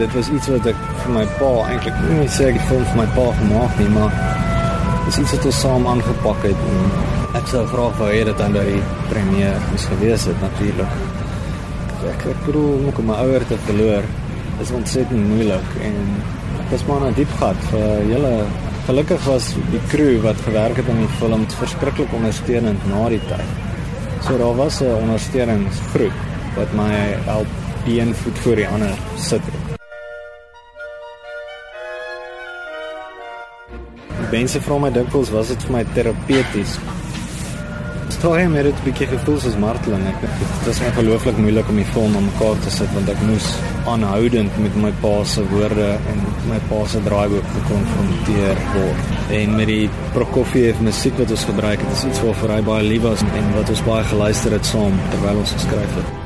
Dit was iets wat ek vir my pa eintlik nie sê ek het vir my pa gemaak nie, maar dis iets wat ons saam aangepak het en ek sou graag wou hê dat aan die premier moes gewees het natuurlik. Ek ek bedoel om my ouer te verloor is ontsettend moeilik en dis maar 'n diep gat vir julle gelukkig was die crew wat gewerk het aan die film verskriklik ondersteunend na die tyd. So daar was 'n ondersteuningsgroep wat my help een voet voor die ander sit. Mense vra my dikwels was dit vir my terapeuties. Storie met dit bietjie gevoel soos marteling. Ek dit was ongelooflik moeilik om die film aan mekaar te sit want ek moes aanhoudend met my pa se woorde en my pa se draaiboek gekonfronteer word. En met die Prokofiev musiek wat ons gebruik het, is iets waarvoor hy baie lief was en wat ons baie geluister het saam terwyl ons geskryf het.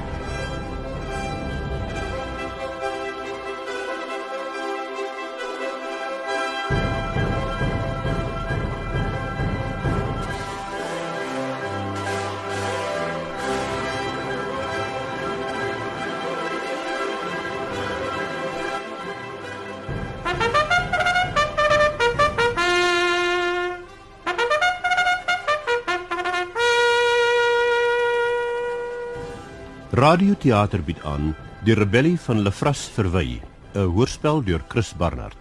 Radioteater bied aan Die Rebellie van Lefras Verwy, 'n hoorspel deur Chris Barnard.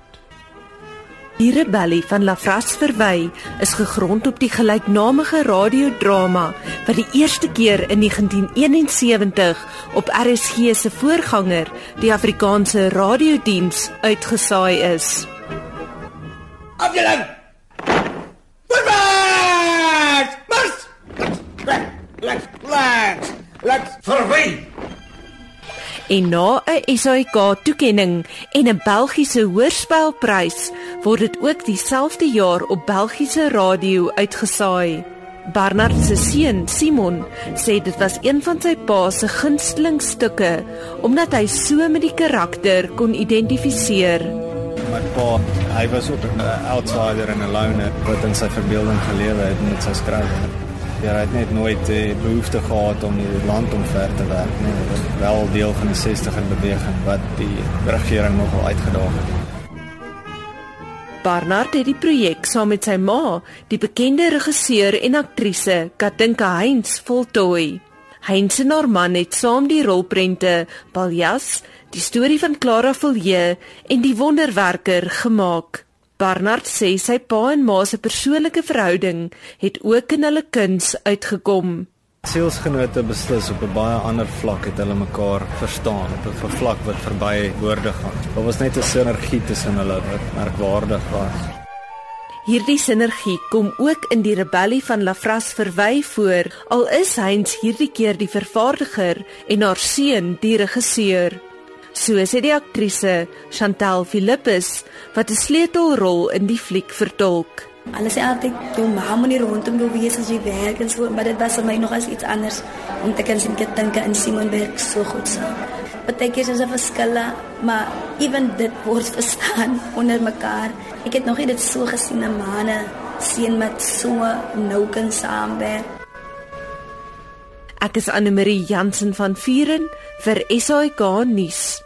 Die Rebellie van Lafras Verwy is gegrond op die gelyknamige radiodrama wat die eerste keer in 1971 op RSG se voorganger, die Afrikaanse radiodiens, uitgesaai is. Afdeling! Voorwaarts! Mars! Langs, langs, langs, verwy! En na 'n SAK toekenning en 'n Belgiese hoorspelprys word dit ook dieselfde jaar op Belgiese radio uitgesaai. Barnard se seun, Simon, sê dit was een van sy pa se gunsteling stukke omdat hy so met die karakter kon identifiseer. My pa, hy was ook 'n outsider en 'n loner wat in sy verbeelding gelewe het met sy skrywe. Ja, hy het net nooit die behoefte gehad om die land omver te werk nie. Dit was wel deel van die 60er beweging wat die regering nogal uitgedaag het. Barnard het die projek saam met sy ma, die bekende regisseur en aktrise Katinka Heinz voltooi. Heinz en haar man het saam die rolprente Paljas, die storie van Clara Villiers en die wonderwerker gemaak. Barnard sê sy pa en ma se persoonlike verhouding het ook in hulle kuns uitgekom. Sielsgenote beslis op 'n baie ander vlak het hulle mekaar verstaan op 'n vlak wat verby woorde gaan. Daar was net 'n sinergie tussen hulle wat merkwaardig was. Hierdie sinergie kom ook in die rebellie van Lafras verwy voor, al is Heinz hierdie keer die vervaardiger en haar seun die regisseur. So sê die aktrise Chantal Philippus wat 'n sleutelrol in die fliek vertolk. Hulle sê altyd jou ma moet nie rondom jou wees as jy werk en so, maar dit was vir my nog as iets anders om te kan sien dat Tinka en Simon werk so goed saam. Partykeer is daar verskille, maar ewen dit word verstaan onder mekaar. Ek het nog nie dit so gesien 'n manne seun met so nou kan saamwerk. Ek is Anne Marie Jansen van Vuren vir SAK nuus.